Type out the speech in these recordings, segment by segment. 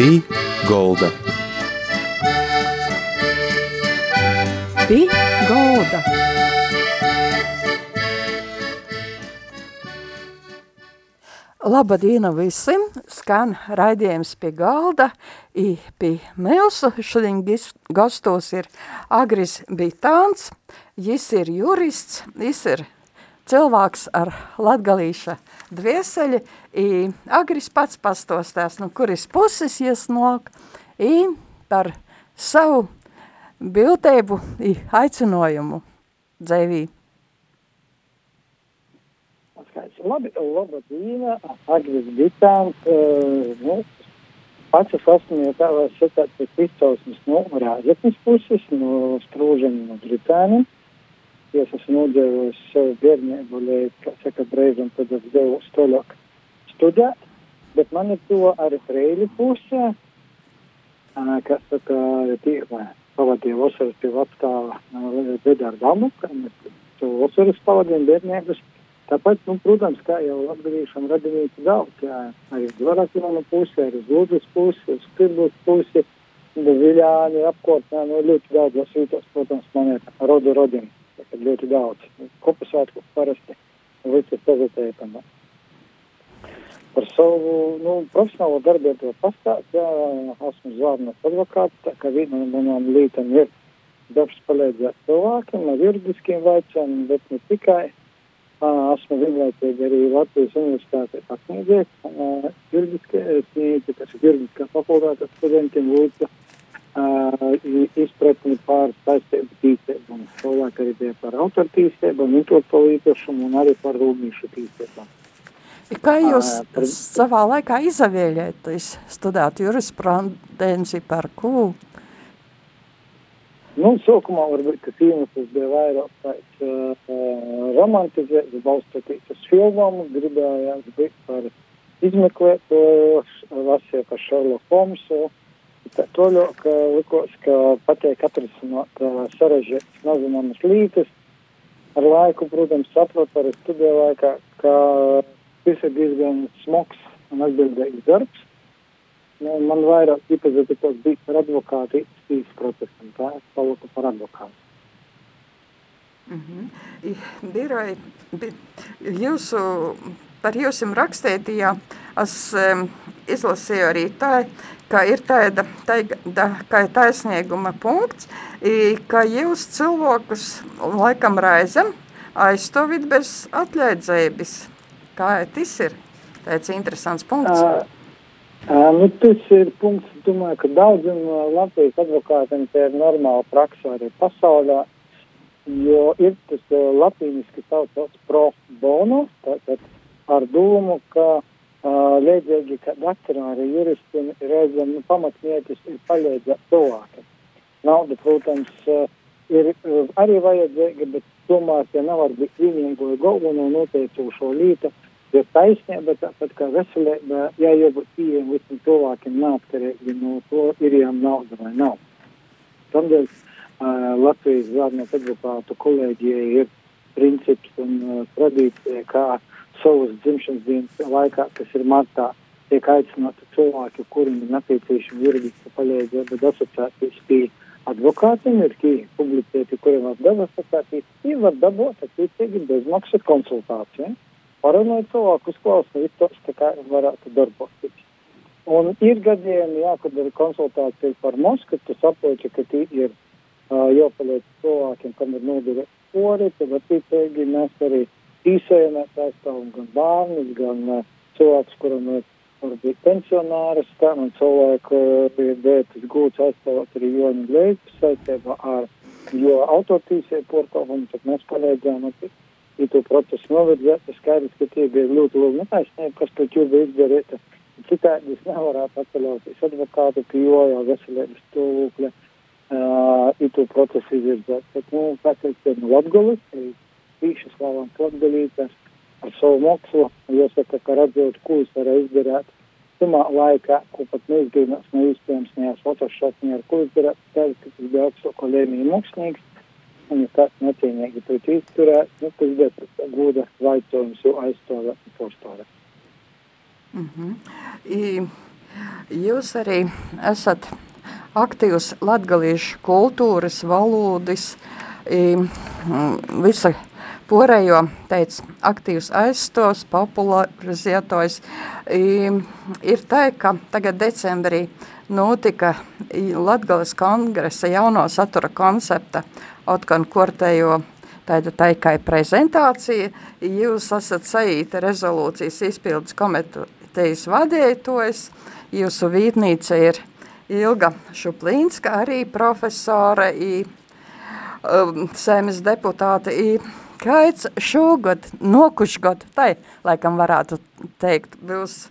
Pī Golda. Pī Golda. Labadiena visiem! Skan raidījums pie galda. I pie mūsu šodien gastos ir Agris Bitāns. Jis ir jurists, jis ir cilvēks ar latgalīša dvieseļi. I Agris pats pastostās, no kuris puses iesnok. I par savu biltēbu i aicinojumu dzēvī. Labi, laba diena, Agris Bitāns. Uh, nu, pats es esmu jau tā vai sakāt pēc izcelsmes no Rāzeknes puses, no Strūžaņa, no Britāniem. Es esmu nodēvojis savu bērnību, lai, kā saka, brīžam, tad es devu stoļāk studēt, bet man ir to arī Freiļu pusē, uh, kas saka, tīklē pavadīja vasaras pie vectāva Bedardamu, ka mēs to vasaras pavadījām bērnības. Tāpēc, nu, protams, kā jau latgadījušam radinīti daudz, jā, arī uz Varakļonu pusi, arī uz Lūdzes pusi, uz Kirbūs pusi, Viļāni, apkārtnē, nu, ļoti daudzos vītos, protams, man ir rodu rodini, tad ļoti daudz. Kopasvētku parasti visas pazitēja tam. Par savu, nu, profesionālo darbietu pastāst, jā, esmu zvārnas advokāts, kā viena no manām lītam ir darbs palīdzēt cilvēkiem ar juridiskiem vaicām, bet ne tikai esmu vienlaicīgi arī Latvijas universitātē pasniedzējis juridiskajā, kas ir juridiskā fakultātes studentiem lūdzu izpratni par saistību. Un savulaik arī bija par autortīstību, un intelektuālu īpašumu un arī par rūpnīšu tīstību. Kā jūs uh, par... savā laikā izavēļējat studēt jurisprudenci par ko? Nu, sākumā varbūt tas iemesls bija vairāk tāds uh, romantizēts, balstoties uz filmām, gribējās būt par izmeklētoju, lasīja par Sherlock Holmesu. To ļoti likos, ka patīk atrisināt sarežģītas nezināmas lietas. Ar laiku, protams, saprotu arī studiju laikā, ka tas ir diezgan smags un atbildīgs darbs. Nu, man vairāk iepazīstos bija par advokātu īstenības procesam, tā es paliku par advokātu. Mm -hmm. Biroji, jūsu, par jūsim rakstētījā es um, izlasīju arī tā, ka ir tāda, tāda kā taisnieguma punkts, i, ka jūs cilvēkus laikam raizam aizstāvīt bez atļaidzības. Kā tas ir? Tāds interesants punkts. Uh, Uh, nu, tas ir punkts, domāju, ka daudziem Latvijas advokātiem tie ir normāla praksa arī pasaulē, jo ir tas uh, latīniski saucās pro bono, tātad ar domu, ka uh, līdzīgi, ka doktorāri juristiem reizēm nu, pamatmietis ir palīdzēt cilvēkiem. Nauda, protams, uh, ir uh, arī vajadzīga, bet tomēr tie nevar būt vienīgo galveno noteicošo lītu Jo taisnība, tāpat kā veselība, jābūt pieejama visam cilvēkiem, neatkarīgi no to, ir jām nauda vai nav. Tādēļ uh, Latvijas zārnieku advokātu kolēģijai ir princips un uh, tradīcija, kā savas dzimšanas dienas laikā, kas ir martā, tiek aicināti cilvēki, kuriem ir nepieciešama juridiska palīdzība, bet asociācijas pie advokātiem ir kī publicēti, kuriem var dabūt asociācijas, ir var dabūt attiecīgi bezmaksas konsultāciju. Ja? parunāt cilvēku, uzklausīt, visus tā kā varētu darboties. Un ir gadījumi, jā, kad ir konsultācija par mums, kad tu saproti, ka tī ir uh, jāpaliek cilvēkiem, kam ir nodarīts pori, tad attiecīgi mēs arī īsējamies aizstāvam gan bērnus, gan uh, cilvēkus, kuram ir varbūt pensionāris, kā man cilvēku ir dētas gūts aizstāvot arī Joņu Gleitu saistībā ar jo autotīsē portālumu, tad mēs palīdzējām ja to procesu novedzēt, skaidrs, ka tie bija ļoti liela netaisnība, kas pret jū bija izdarīta. Citādi es nevarētu atļauties advokātu pieejā veselības stūkļa, uh, to procesu izvirzēt. Bet, nu, kāds ir no Slavāns Latgolītājs ar savu mokslu, jāsaka, ka redzot, ko es varēju izdarīt. Tumā laikā, ko pat neizgājās no iespējams, ne ar Photoshop, ne ar ko izdarīt, skaidrs, ka tas bija augstoko lēmīju mākslinieks un ja kāds necienīgi pret izturē, nu, tas bija gūda vaicojums, jo aizstāvē un forstāvē. Mm -hmm. I, Jūs arī esat aktīvs latgalīšu kultūras, valodas, visa Porējo teica, aktīvs aizstos, popularizētājs. Ir tā, ka tagad decembrī notika Latgales kongresa jauno satura koncepta Otkan Kortējo tāda taikai prezentācija. Jūs esat saīta rezolūcijas izpildes komitejas vadītājs. Jūsu vītnīca ir Ilga Šuplīnska, arī profesore, i, um, sēmas deputāte. I, Kāds šogad, nokušgad, tai, laikam varētu teikt, būs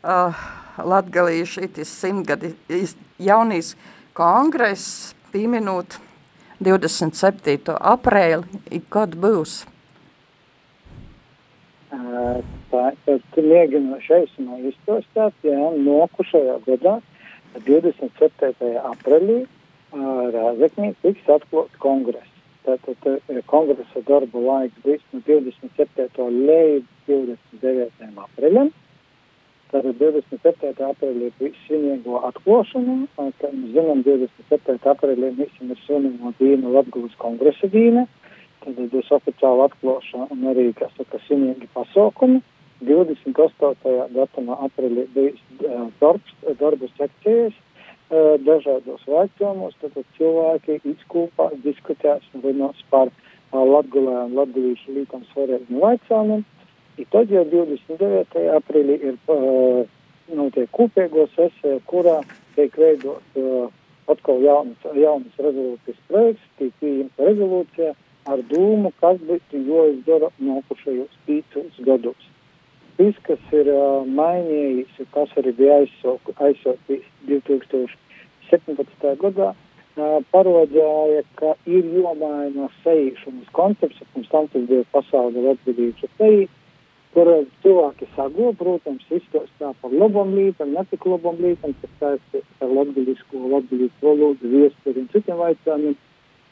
uh, latgalīšu itis simtgadi jaunīs kongress, pieminot 27. aprēli, kad būs? Tā ir mēģinoša eismā izstostāt, jā, nokušajā gadā, 27. aprēlī, Rāzeknī tiks atklāts kongress. Tātad kongresa darba laiks būs no 27. līdz 29. aprīlim. Tātad 27. aprīlī ir svinīgo atklāšana. Kā mēs zinām, 27. aprīlī visam ir svinīgo dienu Latgulas kongresa diena. Tad būs oficiāla atklāšana un arī, kas saka, svinīgi pasaukumi. 28. datumā aprīlī bijis uh, darbs, darbu sekcijas dažādos jautājumos, tad cilvēki izkūpā diskutēs un runās par latgulē un latgulīšu lītam svarīgiem jautājumiem. I tad jau 29. aprīlī ir notiek kopīgo sesija, kurā tiek veidot atkal jaunas, jaunas rezolūcijas projekts, tiek pieņemta rezolūcija ar dūmu, kas būtu jāizdara nākušajos pīcos gados. Viss, kas ir uh, mainījis, kas arī bija aizsākts 2017. gadā, uh, parodēja, ka ir jāmaina sejīšanas koncepts, pirms tam tas bija pasaules atbildības seja, kur cilvēki sago, protams, izstāstā par labam lītam, ne tik labam lītam, kas saistīts ar latviļisko, latviļisku valodu, viesturi un citiem jautājumiem,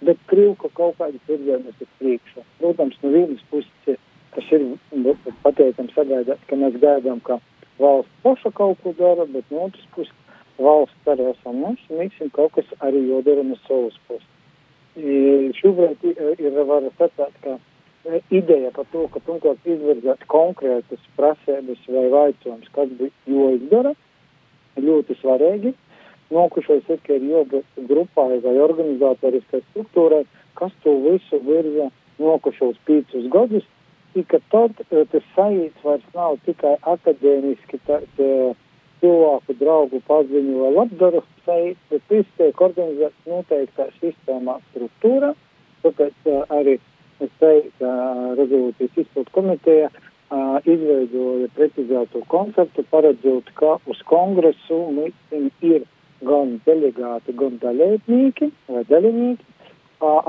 bet krīvka kaut kādas virzījumus ir priekšā. Protams, no vienas puses kas ir nu, pateicami sagaidāt, ka mēs gaidām, ka valsts paša kaut ko dara, bet no otras puses valsts arī esam mēs, un visam kaut kas arī jodara no savas puses. Šobrīd ir, var sacīt, ka e, ideja par to, ka pirmkārt izvirzēt konkrētas prasības vai vaicojums, kas bija jāizdara, ļoti svarīgi. Nokušais ir, ka ir jābūt grupai vai organizatoriskai struktūrai, kas to visu virza nokušos pīcus gadus, ka tad eh, tas sajūta vairs nav tikai akadēmiski tāds eh, cilvēku draugu paziņu vai labdaru sajūta, bet viss tiek organizēts noteiktā sistēmā struktūra, tāpēc eh, arī es teiktu, rezolūcijas izpildu komiteja uh, izveidoja precizēto konceptu, paredzot, ka uz kongresu mums ir gan delegāti, gan dalībnieki vai dalībnieki,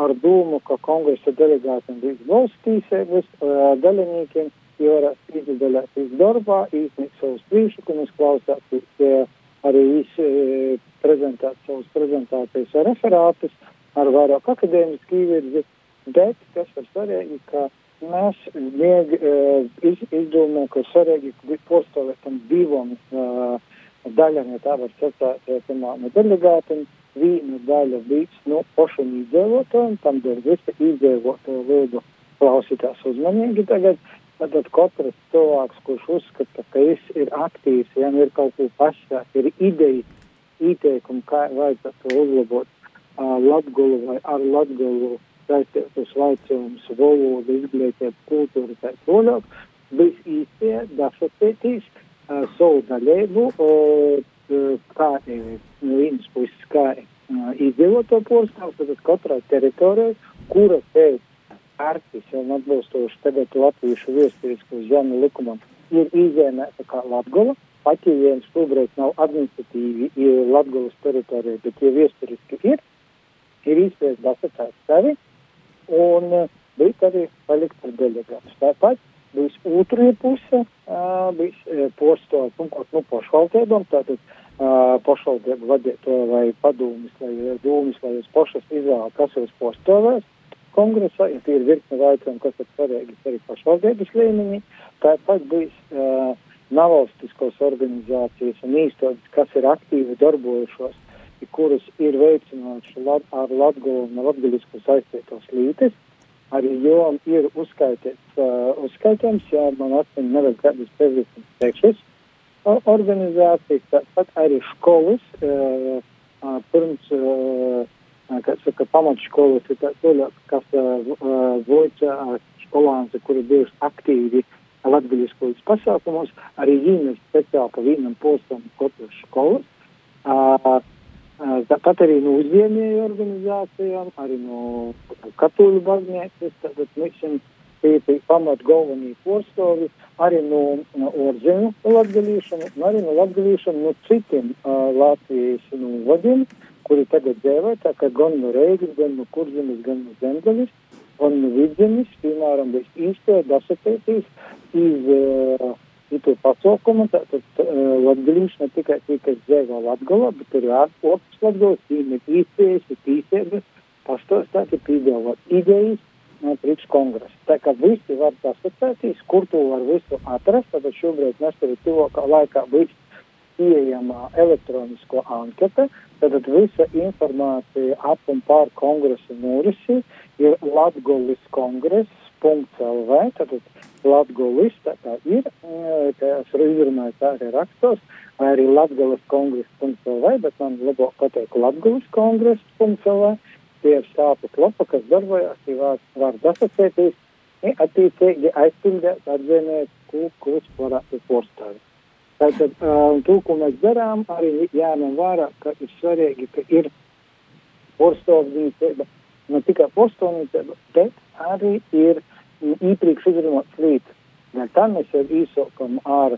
ar domu, ka kongresa delegātiem būs valsts tīsības dalībniekiem, jo varēs izdalīties darbā, īstenīt savus priekšlikumus, klausāties arī prezentēt savus prezentācijas referātus ar vairāk akadēmisku īvirzi, bet kas ir svarīgi, ka mēs lieg, iz, izdomājam, ka svarīgi postāvēt tam divam daļam, ja tā var sacīt, no delegātiem, viena daļa bija no pašiem izdevotājiem, tam dēļ visi izdevotāji lūdzu klausītās uzmanīgi tagad. Tad katrs cilvēks, kurš uzskata, ka viņš ir aktīvs, ja ir kaut ko pasākt, ir ideja, ieteikumi, kā vajadzētu uzlabot uh, latgulu vai ar latgulu saistītos jautājumus, valodu, izglītību, kultūru, tā tālāk, bija īstie dasacētīs uh, savu daļību. Uh, kā no vienas puses, kā izdzīvoto porcelānu, tad katrai teritorijai, kura pēc ārtis un atbilstoši tagad latviešu viestīrisku zemi likumam ir izēmēta kā Latgola, pat ja viens šobrīd nav administratīvi Latgolas teritorijā, bet ja viesturiski ir, ir izpēc basacēt sevi un bija arī palikt par delegātus. Tāpat bijis otrā puse, postovs, un kaut nu pašvaldībām, tātad pašvaldību vadītāji vai padomis, vai dūmis, vai jūs pašas izvēlat, kas jūs postovēs kongresā, ja tie ir virkne jautājumu, kas ir svarīgi arī pašvaldības līmenī. Tāpat uh, nevalstiskos organizācijas un īstotas, kas ir aktīvi darbojušos, kuras ir veicinājuši ar latgulu un latgulisku saistītos lītes. Arī jom ir uzskaitīts, uh, uzskaitāms, ja man atmiņ nevajag kādas pēdējās teikšas organizācijas, tāpat arī skolas, uh, uh, pirms, uh, kā saka, pamatškolas ir tāds, kas uh, voica skolāns, kuri bijuši aktīvi latguļiskos pasākumos, arī viņi ir speciāli pa vienam postam katras skolas. Uh, Tāpat arī no uzņēmēju organizācijām, arī no katoļu baznīcas, tad mēs tie pamat galvenie porstovi, arī no, no orzeņu latgalīšanu, arī no latgalīšanu no citiem uh, Latvijas novadiem, kuri tagad dzēvē, tā kā gan no Reigas, gan no Kurzemes, gan no Zemgalis, gan no Vidzemes, piemēram, bez īstoja dasatētīs iz uh, citu pasaukumu, tātad uh, latgalīši ne tikai tikai dzēvā Latgalā, bet arī ārpus Latgalas, viņi ir īstējas, ir tīsēbas, pastāstāt, ir pīdēlot idejas, no priekš kongresa. Tā kā visi var asociēties, kur to var visu atrast, tad šobrīd mēs tur tuvākā laikā būs pieejama elektronisko ankete, tad visa informācija ap un pār kongresu norisi ir latgolis kongress Latgolis, tā kā ir, kā es izrunāju, tā arī rakstos, vai arī Latgolis kongress.lv, bet man labāk pateikt Latgolis kongress.lv, tie ir sāpes lapa, kas darbojās, ja var, var asociēties, attiecīgi aizpildēt, atzīmēt, ko, kurš varētu porstāt. Tātad, um, to, ko mēs darām, arī jāņem vērā, ka ir svarīgi, ka ir porstovnīcība, ne tikai porstovnīcība, bet arī ir iepriekš يفرق فليت Dėl mēs jau īsākam ar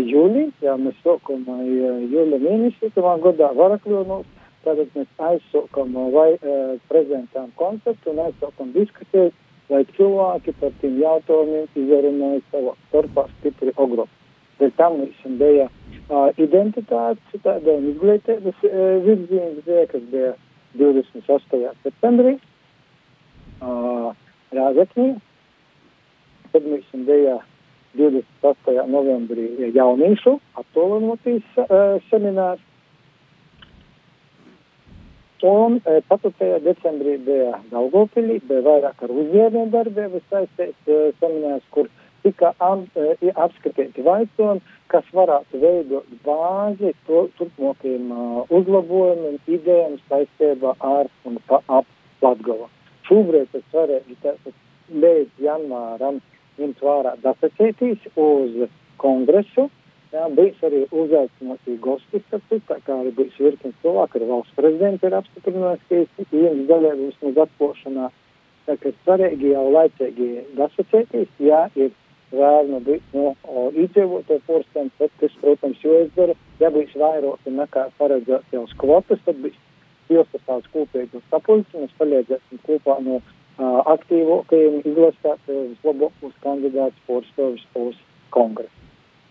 jūli, ja mēs sākam jūļa mēneši, tamā gadā varakļonos, tātad mēs aizsākam vai e, prezentām konceptu un aizsākam diskusēt, lai cilvēki par tiem jautājumiem izrunāja savā starpā stipri ogrom. Dēļ tam mums bija identitāte, tāda izglītības e, virziens bija, kas bija 28. septembrī Rāzaknī. Mums bija 28. novembrī jauniešu attālinātīs uh, seminārs. Un e, 4. decembrī bija Daugopilī, bija vairāk ar uzņēmēju darbiem saistīts e, seminārs, kur tika ap, e, apskatīti vaicojumi, kas varētu veidot bāzi to, turpmākajiem uh, uzlabojumiem, idejām saistībā ar un pa ap Latgala. Šobrīd tas tātad līdz janvāram ņemt vērā dasacētīs uz kongresu. Jā, bijis arī uzaicināti gosti, tā kā arī bijis virkni cilvēku, arī valsts prezidents ir apstiprinājis, ka viens dalībums mums atpošanā. Tā kā svarīgi jau laicīgi dasacētīs, jā, ir būt no iedzīvotāju porstiem, tad tas, protams, jāizdara. Ja būs vairāk nekā paredzēts jau kvotas, tad būs jāsastāv kopīgas sapulces, mēs palīdzēsim kopā no aktīvākajiem izlasīt vislabākos kandidātus porcelāna uz kongresu.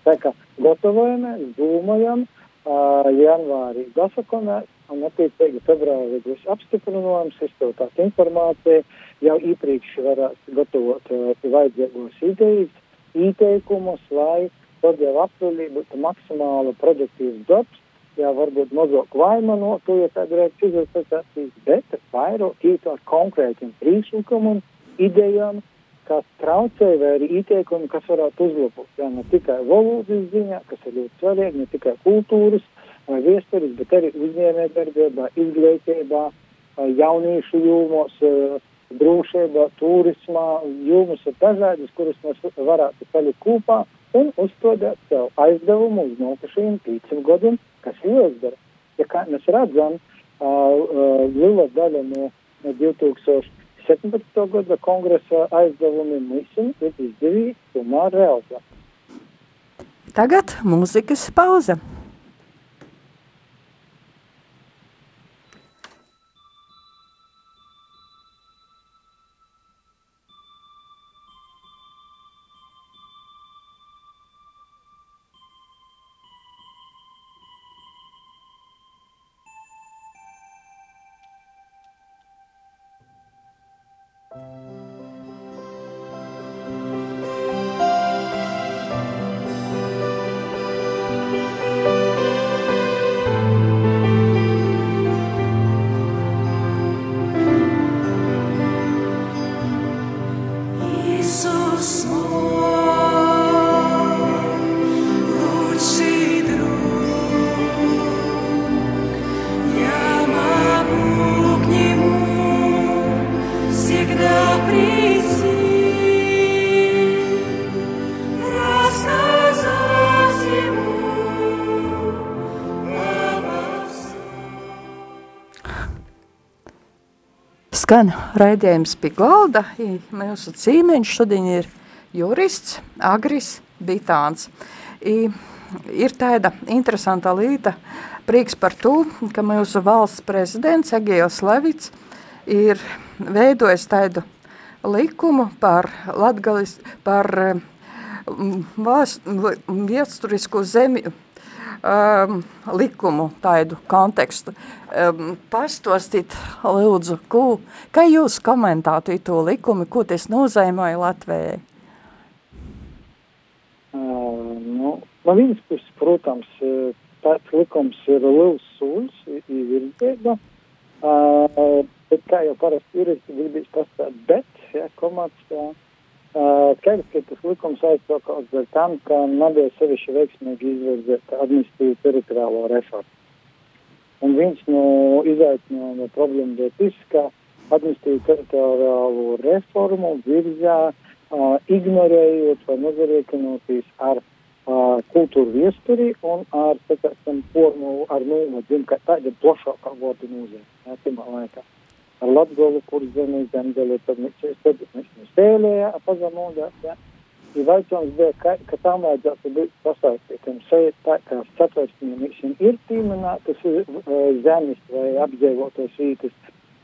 Tā kā gatavojamies, domājam, janvārī gasakamies un attiecīgi februārī būs apstiprinājums, izpildāt informāciju, jau iepriekš varēs gatavot vajadzīgos idejas, ieteikumus, lai tad jau aprīlī būtu maksimāli produktīvs darbs, jā, varbūt mazāk vaimanot, to, ja tāda ir civilizatācijas, bet vairāk iet ar konkrētiem priekšlikumiem, idejām, kas traucē, vai arī ieteikumi, kas varētu uzlabot. Jā, ne tikai valodas ziņā, kas ir ļoti svarīgi, ne tikai kultūras vai viesturis, bet arī uzņēmē darbībā, izglītībā, jauniešu jūmos, drošībā, turismā, jūmas ir dažādas, kuras mēs varētu palikt kopā un uzstādīt sev aizdevumu uz nākošajiem pieciem gadiem, kas jāizdara. Ja kā mēs redzam, uh, uh, liela daļa no, no 2017. gada kongresa aizdevumiem mums ir izdevīgi tomēr realizēt. Tagad mūzikas pauze. Skan raidījums pie galda, mūsu cīmeņš šodien ir jurists Agris Bitāns. I, ir tāda interesanta līta, prieks par to, ka mūsu valsts prezidents Egejos Levits ir veidojis tādu likumu par latgalis, par um, vēsturisku zemju um, likumu tādu kontekstu. Um, pastostīt, lūdzu, ko, kā jūs komentātu to likumu, ko tas nozīmēja Latvijai? Uh, nu, no vienas puses, protams, tāds likums ir liels solis, ir virzība, uh, bet kā jau parasti ir, ir gribīs pastāstīt, bet, ja, komats, uh, Skaidrs, ka tas likums aizsākās ar tam, ka nebija sevišķi veiksmīgi izvirzēta administratīva teritoriālo reformu. Un viens no izaicinājumiem problēma bija tas, ka administratīvu teritoriālo reformu virzā uh, ignorējot vai nezariekinotīs ar uh, kultūru viesturi un ar, teiksim, formu, ar novadu, kā tāda plašākā votu nozīme. Jā, timā laikā mēs, tad mēs spēlēja pazemūdās, ja. Ir vaicājums bija, ka, ka tam vajadzētu būt pasaistītam. Šeit tā kā satversmiem ir pieminētas zemes vai apdzīvotos vītas,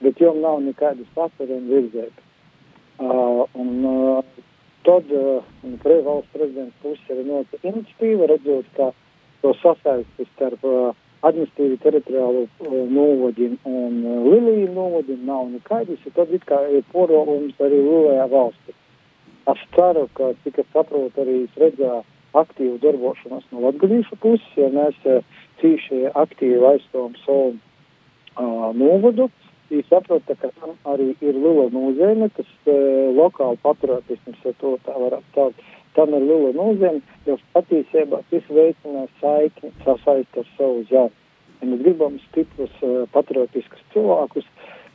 bet jom nav nekādas patēriem virzēt. Uh, un uh, tad uh, valsts prezidents puses ir nota iniciatīva, redzot, ka to sasaisti starp uh, administratīvi teritoriālu uh, novadiem un uh, Liliju novadiem nav nekādus, tad it kā ir porolums arī lielajā valstī. Es ceru, ka, cik es saprotu, arī es redzēju aktīvu darbošanos no latgadīšu puses, ja mēs uh, cīši aktīvi aizstāvam savu uh, novadu. Es saprotu, ka tam arī ir liela nozīme, tas uh, lokāli patriotisms, ja to tā varētu teikt tam ir liela nozīme, jo patiesībā tas veicina saikni, sasaist ar savu zemi. Ja mēs gribam stiprus, uh, patriotiskus cilvēkus,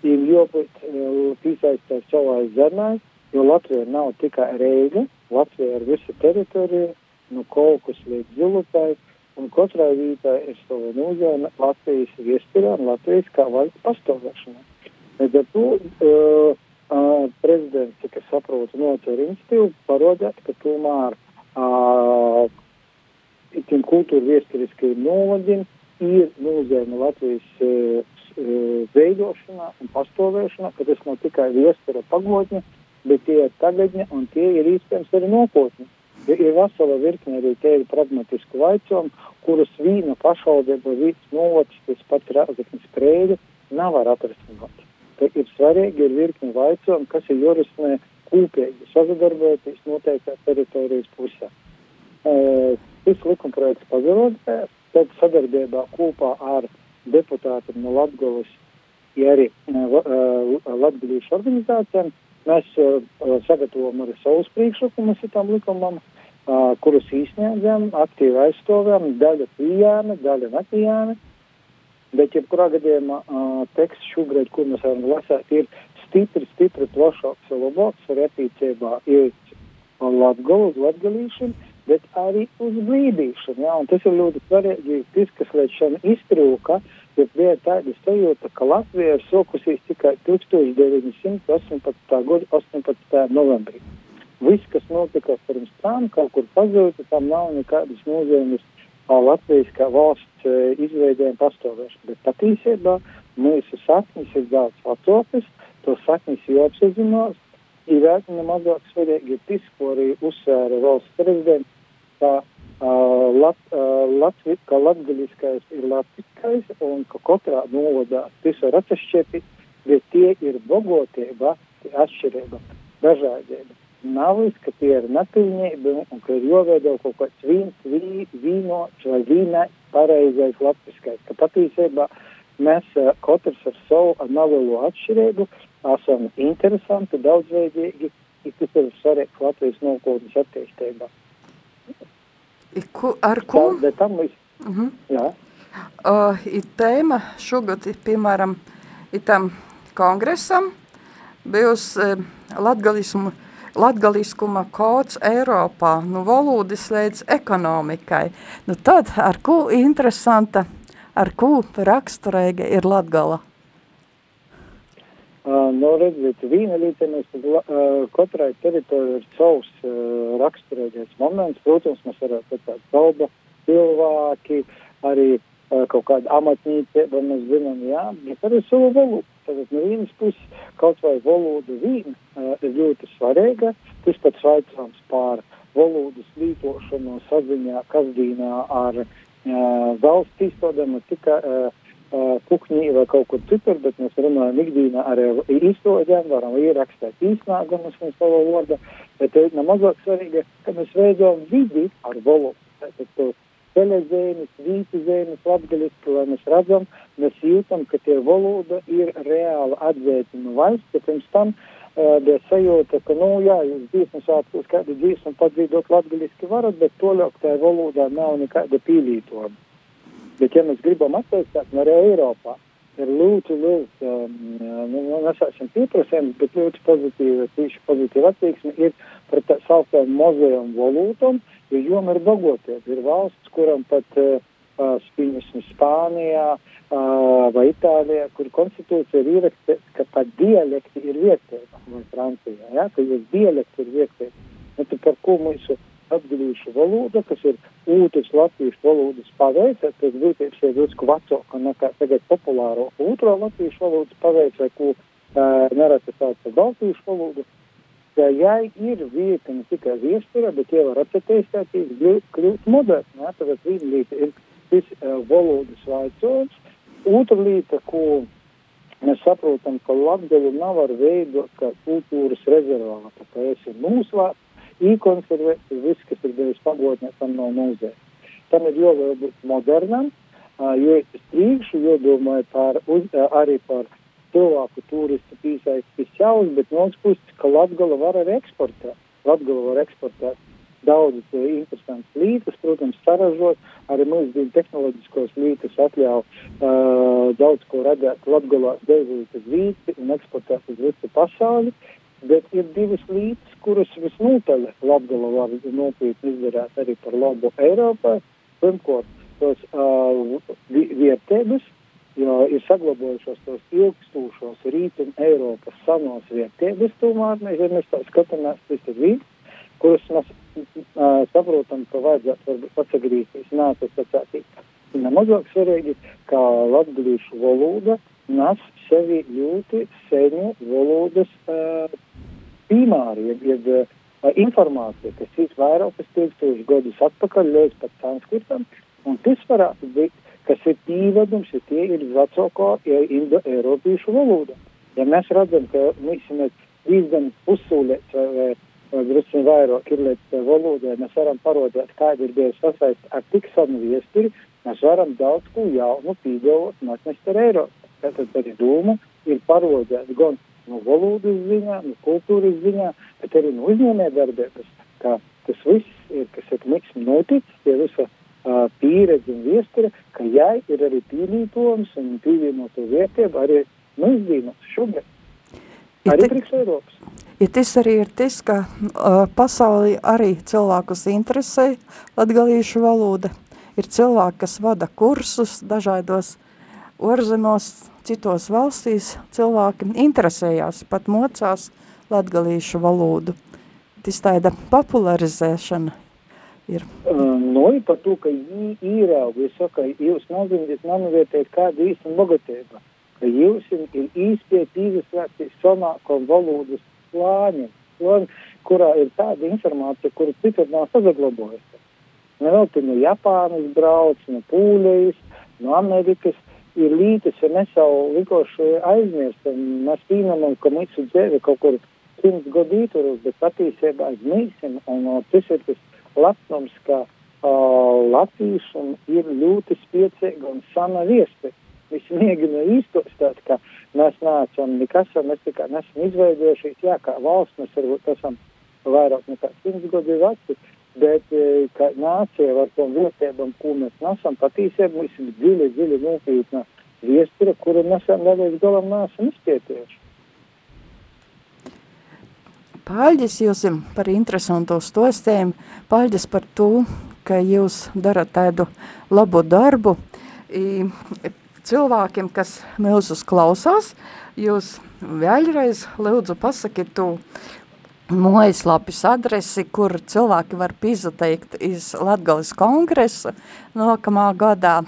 ir jābūt uh, piesaistīt savā zemē, jo Latvija nav tikai Reiga, Latvija ir visa teritorija, no Kolkus līdz Zilutai, un katrai vītai ir sava nozīme Latvijas viesturā un Latvijas kā valsts pastāvēšanā. Līdz ar to uh, uh, prezidents, cik es saprotu, nocer institīvu parodēt, ka tomēr uh, tiem kultūra viesturiskajiem novadiem ir nozīme Latvijas uh, veidošanā un pastāvēšanā, ka tas nav tikai viestura pagodņa, bet tie ir tagadņa un tie ir īstenībā arī nākotne. Ir vesela virkne arī tādu pragmatisku vaicojumu, kurus vīna pašvaldība, vīns novacs, tas pats rāzaknis sprēļi, nav var atrisināt ka ir svarīgi ir virkni vaicojumu, kas ir jurisnē kūpīgi sazadarboties noteiktā teritorijas pusē. Šis likumprojekts pazarodējās, tad sadarbībā kopā ar deputātiem no Latgolas, ja arī latgalīšu organizācijām, mēs sagatavojam arī savus priekšlikumus tam likumam, kurus īsniedzam, aktīvi aizstāvjam, daļa pieejama, daļa nepieejama. Bet, jebkurā gadījumā, uh, teksts šobrīd, kur mēs varam lasīt, ir stipri, stipri plašāks un labāks attiecībā uz latgolu, uz latgalīšanu, bet arī uz blīdīšanu. Ja? Un tas ir ļoti svarīgi, tas, kas līdz šim iztrūka, jo bija tāda sajūta, ka Latvija ir sokusies tikai 1918. gada 18. novembrī. Viss, kas notika pirms tam, kaut kur pazuda, tam nav nekādas nozīmes Latvijas kā valsts izveidē un pastāvēšana. Bet patiesībā mūsu saknes ir daudz vecākas, to saknes jāapzinās. Ir vērtīgi mazāk svarīgi tas, ko arī uzsvēra valsts prezidents, ka, uh, lat, uh, Latvi, ka latgaļiskais ir latviskais un ka katrā novadā tas var atšķirti, bet tie ir bogotība, atšķirība, dažādība nav, ka tie ir nepilnība un ka ir jāveido kaut kāds vīns, vī, vīnots vai vīnē pareizais latviskais. Ka patiesībā mēs uh, katrs ar savu nelielu atšķirību esam interesanti, daudzveidīgi, ir tas ir svarīgs Latvijas nākotnes attīstībā. Ku, ar ko? Tā, bet tam viss. Uh -huh. Jā. Uh, ir tēma šogad, piemēram, ir tam kongresam bijusi uh, latgalismu latgaliskuma kods Eiropā, nu valodas līdz ekonomikai. Nu tad, ar ko interesanta, ar ko raksturīga ir Latgala? Uh, nu, redziet, vīna līdzenes, uh, katrai teritorijai ir savs uh, raksturīgais moments. Protams, mēs varētu redzēt kalba cilvēki, arī kaut kāda amatnīcība, mēs zinām, jā, bet arī savu valodu. Tātad no vienas puses kaut vai valoda vīna uh, ir ļoti svarīga, tas pats vaicāms pār valodas lītošanu saziņā, kasdīnā ar uh, valsts izstādēm, tikai uh, kukuņī vai kaut kur citur, bet mēs runājam ikdienā arī ar īstoģiem, varam ierakstīt īsnāgumus no sava vārda, bet ir nemazāk svarīgi, ka mēs veidojam vidi ar valodu. Tātad to ceļazēnis, vītizēnis, latgaļisku, lai mēs redzam, mēs jūtam, ka tie valoda ir reāli atzīta no valsts, ka pirms tam uh, bija sajūta, ka, nu, jā, jūs dziesmu sāktos kādu dziesmu padzīdot latgaļiski varat, bet toļāk tajā valodā nav nekāda pīlītojuma. Bet, ja mēs gribam attīstīt no Eiropā, ir ļoti liels, um, nu, nesāksim pieprasījums, bet ļoti pozitīva, tīši pozitīva attieksme ir par tā sauktām mazajām valūtām, jo joma ir bagoties. Ir valsts, kuram pat uh, spīņasmi Spānijā uh, vai Itālijā, kur konstitūcija ir ierakstīta, ka pat dialekti ir vietēji, vai Francijā, ja, ka jūs dialekti ir vietēji. Nu, par ko mūsu latgalīšu valoda, kas ir otrs latviešu valodas paveids, tas būtības ir drusku vecāka nekā tagad populāro otro latviešu valodas paveids, vai ko uh, nereti sauc par baltiešu valodu. Ja jai ir vieta ne tikai viestura, bet jau var atcerēties, kļūt moderni, tad viena lieta ir šis uh, valodas vaicojums, otra lieta, ko mēs saprotam, ka Latgala nav ar veidu, ka kultūras rezervāta, ka esi mūslāts, īkonservēt viss, kas ir bijis pagotnē, tam nav nozīme. Tam ir jābūt modernam, jo es priekšu jodomāju par, uz, arī par cilvēku turistu piesaistis jauns, bet no otras puses, ka Latgala var arī eksportēt. Latgala var eksportēt daudzas interesantas lietas, protams, saražot, arī mūsdienu tehnoloģiskos lietas atļauj uh, daudz ko radīt Latgalā, devuļas uz vīti un eksportēt uz visu pasauli. Uh, Bet ir divas lietas, kuras visnotaļ Latvijā var nopietni izdarīt arī par labu Eiropai. Pirmkārt, tos uh, vietēdes, jo ir saglabājušos tos ilgstošos rītuma Eiropas senos vietēdes, tomēr ja mēs tā skatāmies, tas ir vīds, kuras mēs uh, saprotam, ka vajadzētu varbūt pasagrīties, nā, tas sacātīt. Nemazāk svarīgi, kā latgalīšu valoda nes sevi ļoti senu valodas uh, primāri, jeb, uh, informācija, kas ir vairākas tūkstošus gadus atpakaļ līdz pat sanskritam, un tas varētu būt, kas ir pīvedums, ja tie ir vecākā indo-eiropiešu valoda. Ja mēs redzam, ka mēs esam diezgan pusūlēts vai, vai, drusku vairāk ir līdz valodai, mēs varam parodēt, kāda ir bijusi sasaist ar tik senu viesturi, mēs varam daudz ko jaunu un atnest ar Eiropu. Tātad arī doma ir parodēt gan no valodas ziņā, no kultūras ziņā, bet arī no uzņēmē darbības, ka tas viss ir, kas ir miksmi noticis, tie visa uh, pieredze un viestura, ka jai ir arī pīlītojums un pievienoto vietību arī mūsdienos šogad. Arī priekš Eiropas. Ja tas arī ir tas, ka uh, pasaulī arī cilvēkus interesē latgalīšu valoda. Ir cilvēki, kas vada kursus dažādos orzemos, citos valstīs cilvēki interesējās, pat mocās latgalīšu valodu. Tas tāda popularizēšana ir. Nu, par to, ka īraugi, es saku, jūs nozīmēt, nanovietēt kādu īstu bogatību, ka jūs ir īspiet izslēgti sanākam valodas plāņiem, plāņi, kurā ir tāda informācija, kuru citur nav sazaglabojusi. Nevēl te no Japānas brauc, no Pūļejas, no Amerikas, ir līdzi, ja mēs jau likoši aizmirstam, mēs pieņemam, ka mūsu dzīve kaut kur simts gadu īturos, bet patiesībā aizmirsim, un uh, tas ir tas lepnums, ka uh, latviešiem ir ļoti spiecīga un sana viesti. Viņi mēģina iztostāt, ka mēs neesam nekas, mēs tikai nesam izveidojušies, jā, kā valsts mēs varbūt esam vairāk nekā simts gadu veci, bet ka nācija ar tom vietībām, ko mēs nesam, patiesībā mums ir dziļi, dziļi nopietna viestura, kuru nesam vēl līdz galam nesam izpētījuši. Paldies jums par interesanto stostēm, paldies par to, ka jūs darat tādu labu darbu. I, cilvēkiem, kas mūsus klausās, jūs vēlreiz lūdzu pasakiet tu mājaslapis adresi, kur cilvēki var pizateikt iz Latgales kongresa nākamā gadā.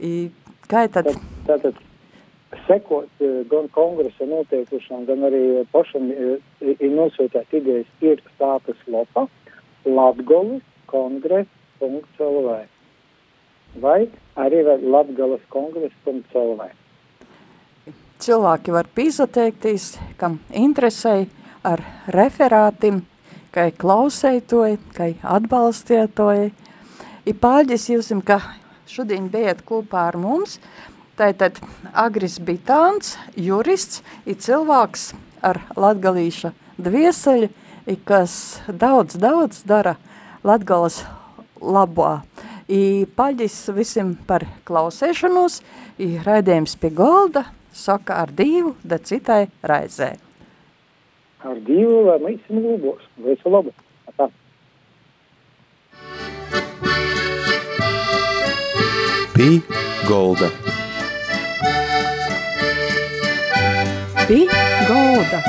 I, kā tad? Tātad, sekot eh, gan kongresa notiekušām, gan arī pašam eh, ir nosūtēt idejas ir stātas lopa latgolis kongress.lv vai arī latgalas kongress.lv. Cilvēki var pīzateikties, kam interesē ar referātim, kai klausētoji, kai atbalstietoji. Ir pāģis jūsim, ka šodien bijat kopā ar mums, Tātad Agris Bitāns, jurists, ir cilvēks ar latgalīša dvieseļu, kas daudz, daudz dara latgalas labā. I paļģis visiem par klausēšanos, i raidījums pie golda, saka ar divu, da citai raizē. Ar divu, lai mēs esam lūbos. Visu labu. Tā. Pī golda. Pie golda.